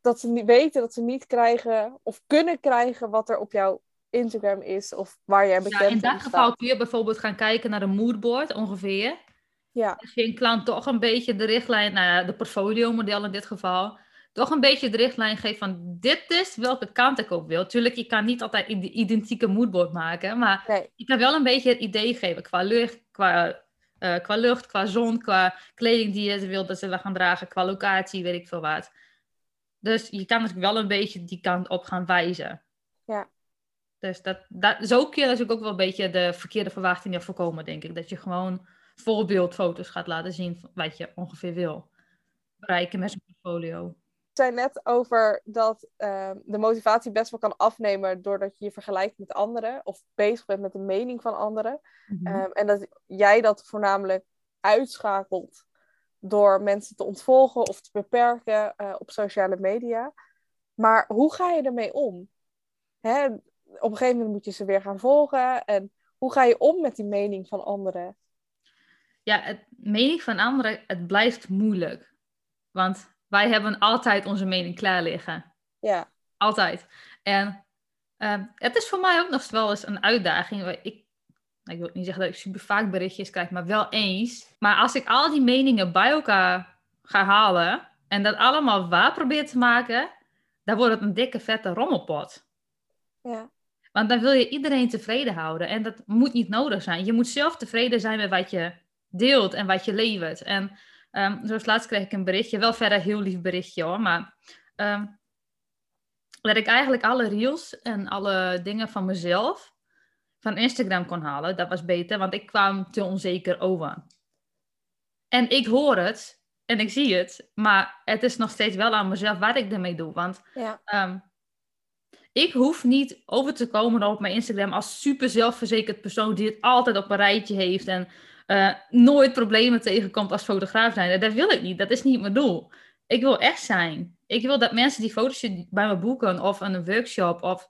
dat ze niet weten dat ze niet krijgen of kunnen krijgen wat er op jouw Instagram is of waar jij bekend bent.
Ja, in dat geval kun je bijvoorbeeld gaan kijken naar een moodboard ongeveer.
Ja.
Als je een klant toch een beetje de richtlijn, nou ja, de portfolio model in dit geval, toch een beetje de richtlijn geeft van dit is welke kant ik op wil. Tuurlijk, je kan niet altijd de identieke moodboard maken, maar je kan wel een beetje het idee geven qua lucht, qua, uh, qua lucht, qua zon, qua kleding die je wil dat ze gaan dragen, qua locatie, weet ik veel wat. Dus je kan dus wel een beetje die kant op gaan wijzen.
Ja.
Dus dat, dat, zo kun je natuurlijk ook wel een beetje de verkeerde verwachtingen voorkomen, denk ik. Dat je gewoon voorbeeldfoto's gaat laten zien wat je ongeveer wil bereiken met zo'n portfolio
zei net over dat ehm, de motivatie best wel kan afnemen doordat je je vergelijkt met anderen of bezig bent met de mening van anderen. Mhm. Ehm, en dat jij dat voornamelijk uitschakelt door mensen te ontvolgen of te beperken uh, op sociale media. Maar hoe ga je ermee om? Hè? Op een gegeven moment moet je ze weer gaan volgen. En hoe ga je om met die mening van anderen?
Ja, het mening van anderen, het blijft moeilijk. Want wij hebben altijd onze mening klaar liggen.
Ja.
Altijd. En ehm, het is voor mij ook nog wel eens een uitdaging. Ik, ik wil niet zeggen dat ik super vaak berichtjes krijg, maar wel eens. Maar als ik al die meningen bij elkaar ga halen en dat allemaal waar probeer te maken, dan wordt het een dikke vette rommelpot.
Ja.
Want dan wil je iedereen tevreden houden. En dat moet niet nodig zijn. Je moet zelf tevreden zijn met wat je deelt en wat je levert. En Um, zoals laatst kreeg ik een berichtje, wel verder heel lief berichtje hoor, maar um, dat ik eigenlijk alle reels en alle dingen van mezelf van Instagram kon halen. Dat was beter, want ik kwam te onzeker over. En ik hoor het en ik zie het, maar het is nog steeds wel aan mezelf wat ik ermee doe. Want
ja.
um, ik hoef niet over te komen op mijn Instagram als super zelfverzekerd persoon die het altijd op een rijtje heeft en uh, nooit problemen tegenkomt als fotograaf zijn. Dat wil ik niet. Dat is niet mijn doel. Ik wil echt zijn. Ik wil dat mensen die foto's bij me boeken of een workshop of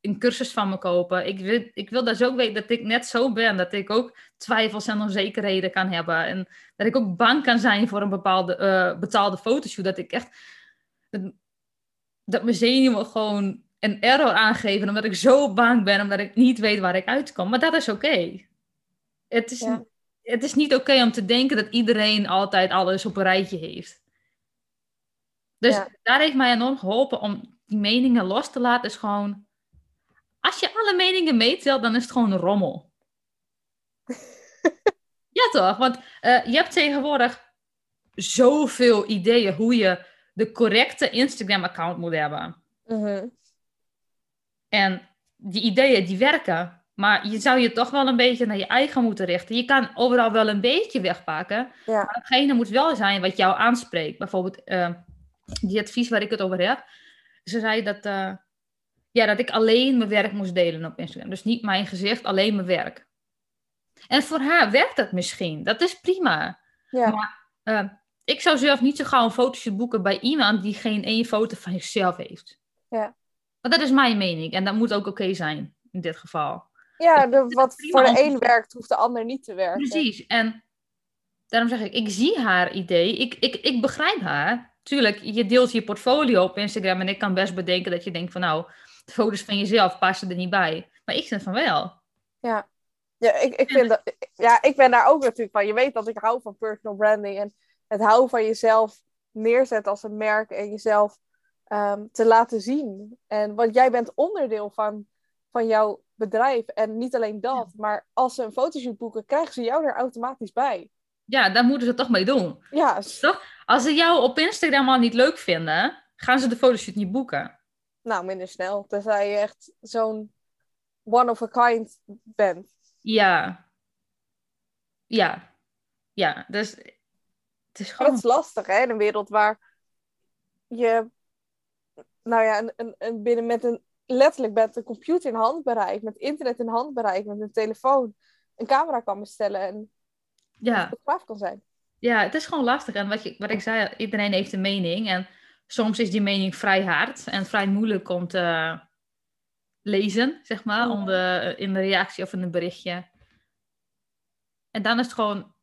een cursus van me kopen. Ik wil, ik wil dat ze ook weten dat ik net zo ben. Dat ik ook twijfels en onzekerheden kan hebben. En dat ik ook bang kan zijn voor een bepaalde uh, betaalde fotoshoot. Dat ik echt... Dat, dat mijn zenuwen gewoon een error aangeven. Omdat ik zo bang ben. Omdat ik niet weet waar ik uitkom. Maar dat is oké. Het is... Ja het is niet oké om te denken dat iedereen altijd alles op een rijtje heeft. Dus daar heeft mij enorm geholpen om die meningen los te laten. Is gewoon, als je alle meningen meetelt, dan is het gewoon een rommel. ja, toch? Want uh, je hebt tegenwoordig zoveel ideeën hoe je de correcte Instagram-account moet hebben.
Mhm.
En die ideeën die werken, maar je zou je toch wel een beetje naar je eigen moeten richten. Je kan overal wel een beetje wegpakken,
Ja.
maar hetgene moet wel zijn wat jou aanspreekt. Bijvoorbeeld eh, die advies waar ik het over heb. Ze zei dat, eh, ja, dat ik alleen mijn werk moest delen op Instagram. Dus niet mijn gezicht, alleen mijn werk. En voor haar werkt dat misschien. Dat is prima.
Ja.
Maar eh, ik zou zelf niet zo gauw een fotoshoot boeken bij iemand die geen één foto van zichzelf heeft.
Ja.
Maar dat is mijn mening. En dat moet ook oké zijn in dit geval.
Ja, de, wat voor de een werkt, hoeft de ander niet te werken.
Precies. En daarom zeg ik, ik zie haar idee. Ik, ik, ik begrijp haar. Tuurlijk, je deelt je portfolio op Instagram. En ik kan best bedenken dat je denkt van nou, de foto's van jezelf passen er niet bij. Maar ik vind van wel.
Ja, ik, ik, vind dat, ja, ik ben daar ook natuurlijk van. Je weet dat ik hou van personal branding en het houden van jezelf neerzetten als een merk en jezelf ehm, te laten zien. En want jij bent onderdeel van, van jouw bedrijf. En niet alleen dat, maar als ze een fotoshoot boeken, krijgen ze jou er automatisch bij.
Ja, daar moeten ze toch mee doen.
Ja,
Toch? Als ze jou op Instagram al niet leuk vinden, gaan ze de fotoshoot niet boeken.
nou minder snel. Tenzij je echt zo'n one of a kind bent.
Ja. Ja. Ja, dus het is gewoon...
dat is lastig, hè? In een wereld waar je, nou ja, een, een, een binnen met een, letterlijk met een computer in handbereik, met internet in handbereik, met een telefoon, een camera kan bestellen en
Ja.
fotograaf kan zijn.
Ja, het is gewoon lastig. En wat, je, wat ik zei, iedereen heeft een mening. En soms is die mening vrij hard en vrij moeilijk om te lezen, zeg maar,
Ja.
om de, in de reactie of in een berichtje. En dan is het gewoon,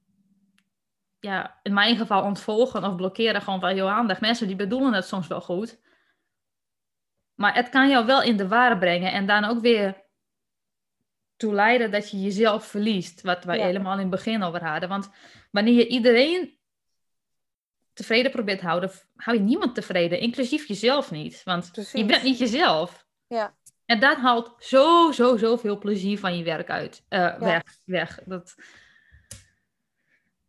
ja, in mijn geval ontvolgen of blokkeren gewoon van jouw aandacht. Mensen die bedoelen het soms wel goed. Maar het kan jou wel in de ware brengen en dan ook weer toe leiden dat je jezelf verliest. Wat wij
Ja.
helemaal in het begin over hadden. Want wanneer je iedereen tevreden probeert te houden, hou je niemand tevreden, inclusief jezelf niet. Want
Precies.
je bent niet jezelf.
Ja.
En dat haalt zo, zo, zo veel plezier van je werk uit. eh, weg, weg. Dat...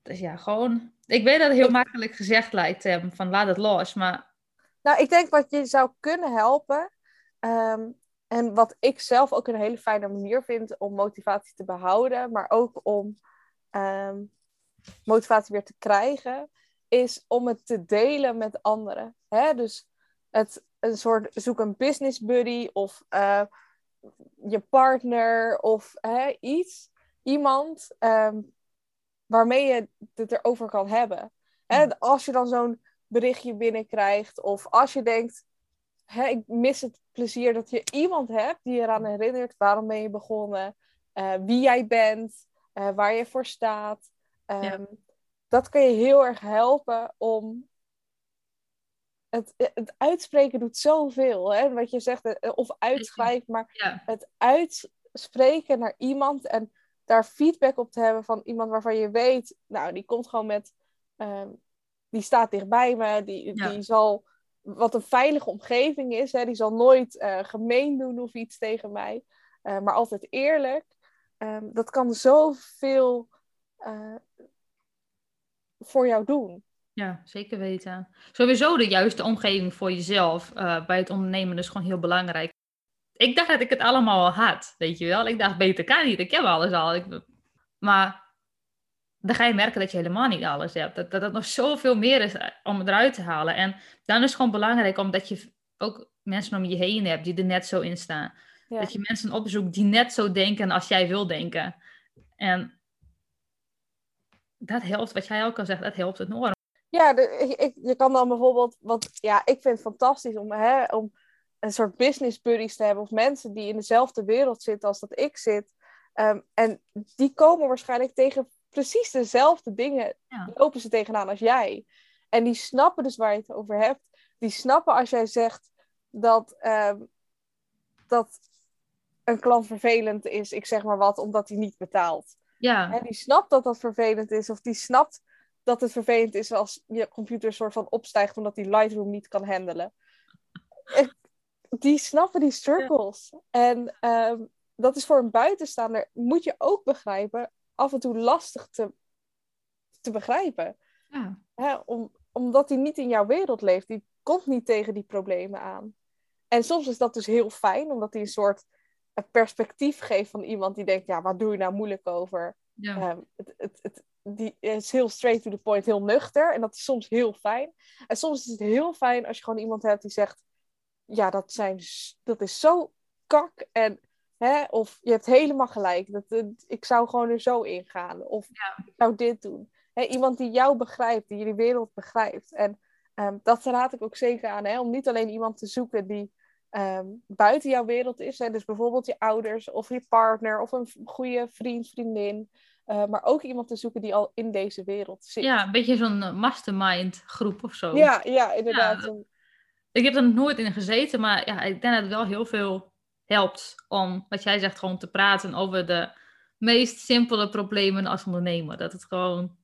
Dus ja, gewoon... Ik weet dat het heel makkelijk gezegd lijkt, van laat het los. Maar
Nou, ik denk wat je zou kunnen helpen, ehm, en wat ik zelf ook een hele fijne manier vind om motivatie te behouden, maar ook om ehm, motivatie weer te krijgen, is om het te delen met anderen. Hè? Dus het, een soort, zoek een business buddy of eh, je partner of hè, iets, iemand ehm, waarmee je het erover kan hebben. Hè? Als je dan zo'n berichtje binnenkrijgt. Of als je denkt, hè, ik mis het plezier dat je iemand hebt die je eraan herinnert. Waarom ben je begonnen? eh, wie jij bent. eh, waar je voor staat. Ehm, Dat kan je heel erg helpen om... Het, het uitspreken doet zoveel. Hè? Wat je zegt, eh, of uitschrijven, maar
ja,
het uitspreken naar iemand en daar feedback op te hebben van iemand waarvan je weet, nou, die komt gewoon met, ehm, die staat dichtbij me, die,
Ja.
die zal, wat een veilige omgeving is, hè, die zal nooit eh, gemeen doen of iets tegen mij, eh, maar altijd eerlijk. Ehm, dat kan zoveel eh voor jou doen.
ja, zeker weten. Sowieso de juiste omgeving voor jezelf bij het ondernemen is gewoon heel belangrijk. Ik dacht dat ik het allemaal al had, weet je wel. Ik dacht, beter kan niet, ik heb alles al. Ik, maar dan ga je merken dat je helemaal niet alles hebt. Dat, dat nog zoveel meer is eh, om eruit te halen. En dan is het gewoon belangrijk omdat je ook mensen om je heen hebt die er net zo in staan.
Ja.
Dat je mensen opzoekt die net zo denken als jij wil denken. En dat helpt, wat jij ook al zegt, dat helpt enorm.
Ja, de, ik, ik- je kan dan bijvoorbeeld, want ja, ik vind het fantastisch om, hè, om een soort business buddies te hebben of mensen die in dezelfde wereld zitten als dat ik zit. Ehm, en die komen waarschijnlijk tegen precies dezelfde dingen,
Ja.
lopen ze tegenaan als jij. En die snappen dus waar je het over hebt. Die snappen als jij zegt dat, ehm, dat een klant vervelend is, ik zeg maar wat, omdat hij niet betaalt.
Ja,
Hè, die snapt dat dat vervelend is. Of die snapt dat het vervelend is als je computer soort van opstijgt omdat die Lightroom niet kan handelen. Die snappen die circles. En ehm, dat is voor een buitenstaander, moet je ook begrijpen, af en toe lastig te, te begrijpen.
ja.
Hè, om, omdat hij niet in jouw wereld leeft. Die komt niet tegen die problemen aan. En soms is dat dus heel fijn, omdat hij een soort perspectief geeft van iemand die denkt, ja, wat doe je nou moeilijk over? Ja. Ehm, het, het, het, die is heel straight to the point, heel nuchter. En dat is soms heel fijn. En soms is het heel fijn als je gewoon iemand hebt die zegt, ja, dat, zijn, dat is zo kak. En, hè, of je hebt helemaal gelijk. Dat, ik zou gewoon er zo in gaan. Of ja. ik zou dit doen. Hè, iemand die jou begrijpt, die jullie wereld begrijpt. En um, dat raad ik ook zeker aan. Hè, om niet alleen iemand te zoeken die Ehm, buiten jouw wereld is. Hè? Dus bijvoorbeeld je ouders of je partner of een goede vriend, vriendin. Uh, maar ook iemand te zoeken die al in deze wereld zit.
Ja, een beetje zo'n eh, mastermind groep of zo.
Ja, ja inderdaad.
ik heb er nooit in gezeten, maar ja, ik denk dat het wel heel veel helpt om, wat jij zegt, gewoon te praten over de meest simpele problemen als ondernemer. Dat het gewoon...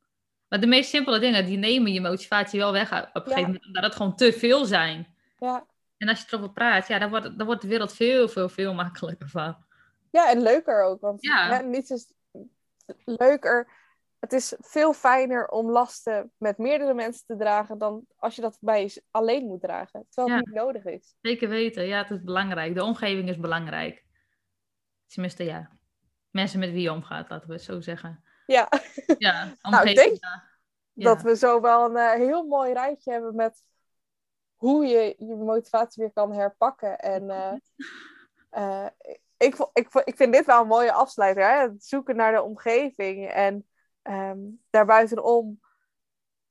Maar de meest simpele dingen, die nemen je motivatie wel weg op een gegeven moment, omdat het gewoon te veel zijn.
Ja,
en als je erover praat, ja, dan wordt, dan wordt de wereld veel, veel, veel makkelijker van.
Ja, en leuker ook. Want ja. niets is leuker. Het is veel fijner om lasten met meerdere mensen te dragen dan als je dat bij je alleen moet dragen. Terwijl het niet nodig is.
Zeker weten, ja, het is belangrijk. De omgeving is belangrijk. Tenminste, ja. Mensen met wie je omgaat, laten we het zo zeggen.
Ja.
Ja, omgeving. Nou, ik denk
dat we zo wel een uh, heel mooi rijtje hebben met hoe je je motivatie weer kan herpakken. En uh, uh, ik, ik, ik vind dit wel een mooie afsluiter. Hè? Het zoeken naar de omgeving. En um, daarbuitenom,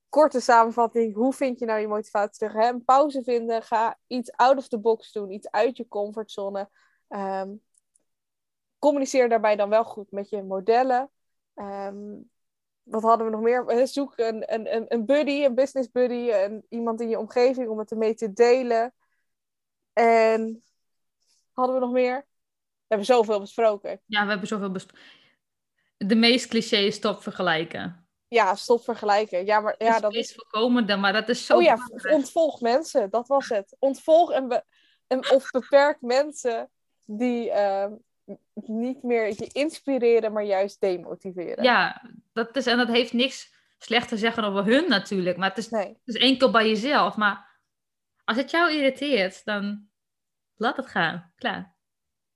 korte samenvatting. Hoe vind je nou je motivatie terug? Hè? Een pauze vinden. Ga iets out of the box doen. Iets uit je comfortzone. Um, communiceer daarbij dan wel goed met je modellen. Um, wat hadden we nog meer? Zoek een, een, een buddy, een business buddy, en iemand in je omgeving om het ermee te delen. En hadden we nog meer? We hebben zoveel besproken.
Ja, we hebben zoveel besproken. De meest cliché is stop vergelijken.
Ja, stop vergelijken. Ja, maar ja,
dat is voorkomen, maar dat is zo.
Oh ja, ontvolg mensen, dat was het. Ontvolg en, en of beperk mensen die, ehm, niet meer je inspireren, maar juist demotiveren.
Ja, dat is, en dat heeft niks slecht te zeggen over hun natuurlijk, maar het is, het is enkel bij jezelf. Maar als het jou irriteert, dan laat het gaan. Klaar.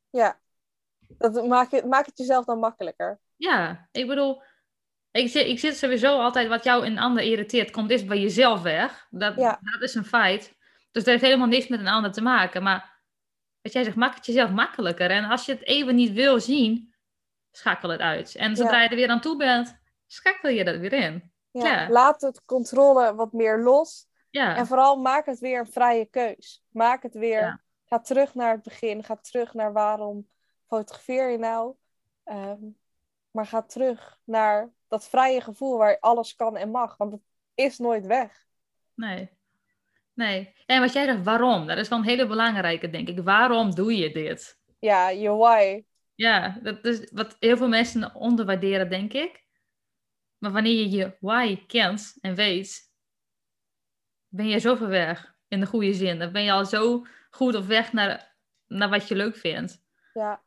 Ja, dat maakt het, maakt het jezelf dan makkelijker.
Ja, ik bedoel, ik zit, ik zit sowieso altijd wat jou in een ander irriteert, komt eerst bij jezelf weg. Dat, dat is een feit. Dus dat heeft helemaal niks met een ander te maken. Maar wat jij zegt, maak het jezelf makkelijker. En als je het even niet wil zien, schakel het uit. En zodra je er weer aan toe bent, schakel je dat weer in.
Ja, Laat het controle wat meer los. Ja. En vooral maak het weer een vrije keus. Maak het weer. Ga terug naar het begin. Ga terug naar waarom fotografeer je nou. Ehm, maar ga terug naar dat vrije gevoel waar alles kan en mag. Want het is nooit weg.
Nee. Nee. En wat jij zegt, waarom? Dat is wel een hele belangrijke, denk ik. Waarom doe je dit?
Ja, je why.
Ja, dat is wat heel veel mensen onderwaarderen, denk ik. Maar wanneer je je why kent en weet, ben je zo ver weg. In de goede zin. Dan ben je al zo goed op weg naar, naar wat je leuk vindt.
Ja.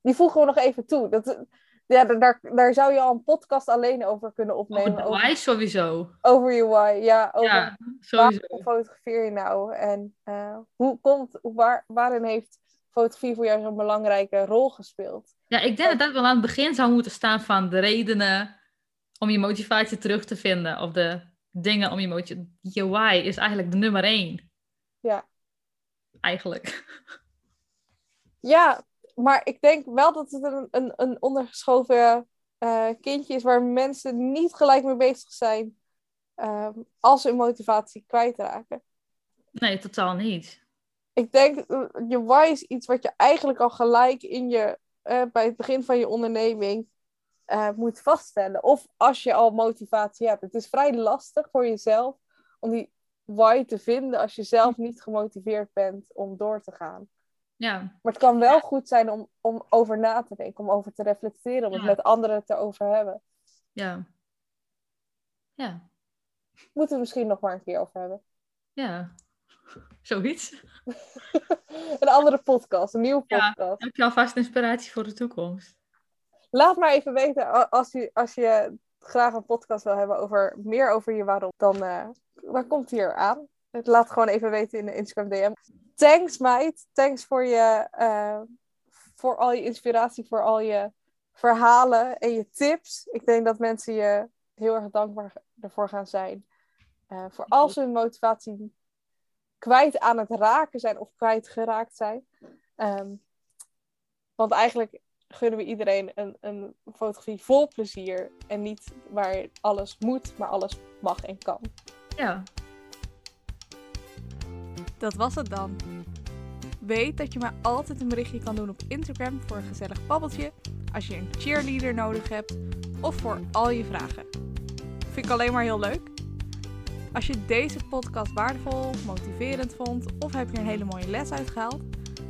Die voegen we nog even toe. Dat, ja, daar, daar zou je al een podcast alleen over kunnen opnemen.
Over de why sowieso.
Over je why, ja. Over ja, sowieso. Waarom fotografeer je nou? En uh, hoe komt, waar, waarin heeft fotografie voor jou zo'n belangrijke rol gespeeld?
Ja, ik denk dat dat wel aan het begin zou moeten staan van de redenen om je motivatie terug te vinden. Of de dingen om je motivatie... Je why is eigenlijk de nummer één.
Ja.
Eigenlijk.
Ja, maar ik denk wel dat het een, een, een ondergeschoven uh, kindje is waar mensen niet gelijk mee bezig zijn uh, als ze hun motivatie kwijtraken.
Nee, totaal niet.
Ik denk, eh, je why is iets wat je eigenlijk al gelijk in je, uh, bij het begin van je onderneming moet vaststellen. Of als je al motivatie hebt. Het is vrij lastig voor jezelf om die why te vinden als je zelf niet gemotiveerd bent om door te gaan.
Ja.
Maar het kan wel goed zijn om, om over na te denken, om over te reflecteren, om het met anderen te over hebben.
Ja. Ja.
Moeten we misschien nog maar een keer over hebben.
Ja, zoiets.
een andere podcast, een nieuwe podcast.
Ja, heb je alvast inspiratie voor de toekomst?
Laat maar even weten als je, als je graag een podcast wil hebben over meer over je waarom, dan, uh, dan komt hij aan. Laat gewoon even weten in de Instagram DM. Thanks, meid. Thanks voor, je, uh, voor al je inspiratie, voor al je verhalen en je tips. Ik denk dat mensen je heel erg dankbaar ervoor gaan zijn. Uh, voor als ze hun motivatie kwijt aan het raken zijn of kwijt geraakt zijn. Um, want eigenlijk gunnen we iedereen een, een fotografie vol plezier. En niet waar alles moet, maar alles mag en kan.
Ja.
Dat was het dan. Weet dat je me altijd een berichtje kan doen op Instagram voor een gezellig babbeltje. Als je een cheerleader nodig hebt. Of voor al je vragen. Vind ik alleen maar heel leuk. Als je deze podcast waardevol, motiverend vond of heb je een hele mooie les uitgehaald,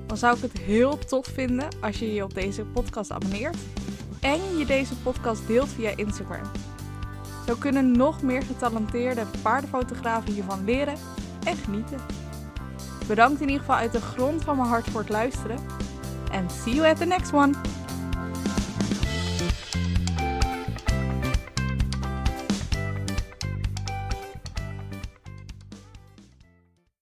dan zou ik het heel tof vinden als je je op deze podcast abonneert en je deze podcast deelt via Instagram. Zo kunnen nog meer getalenteerde paardenfotografen hiervan leren en genieten. Bedankt in ieder geval uit de grond van mijn hart voor het luisteren en see you at the next one!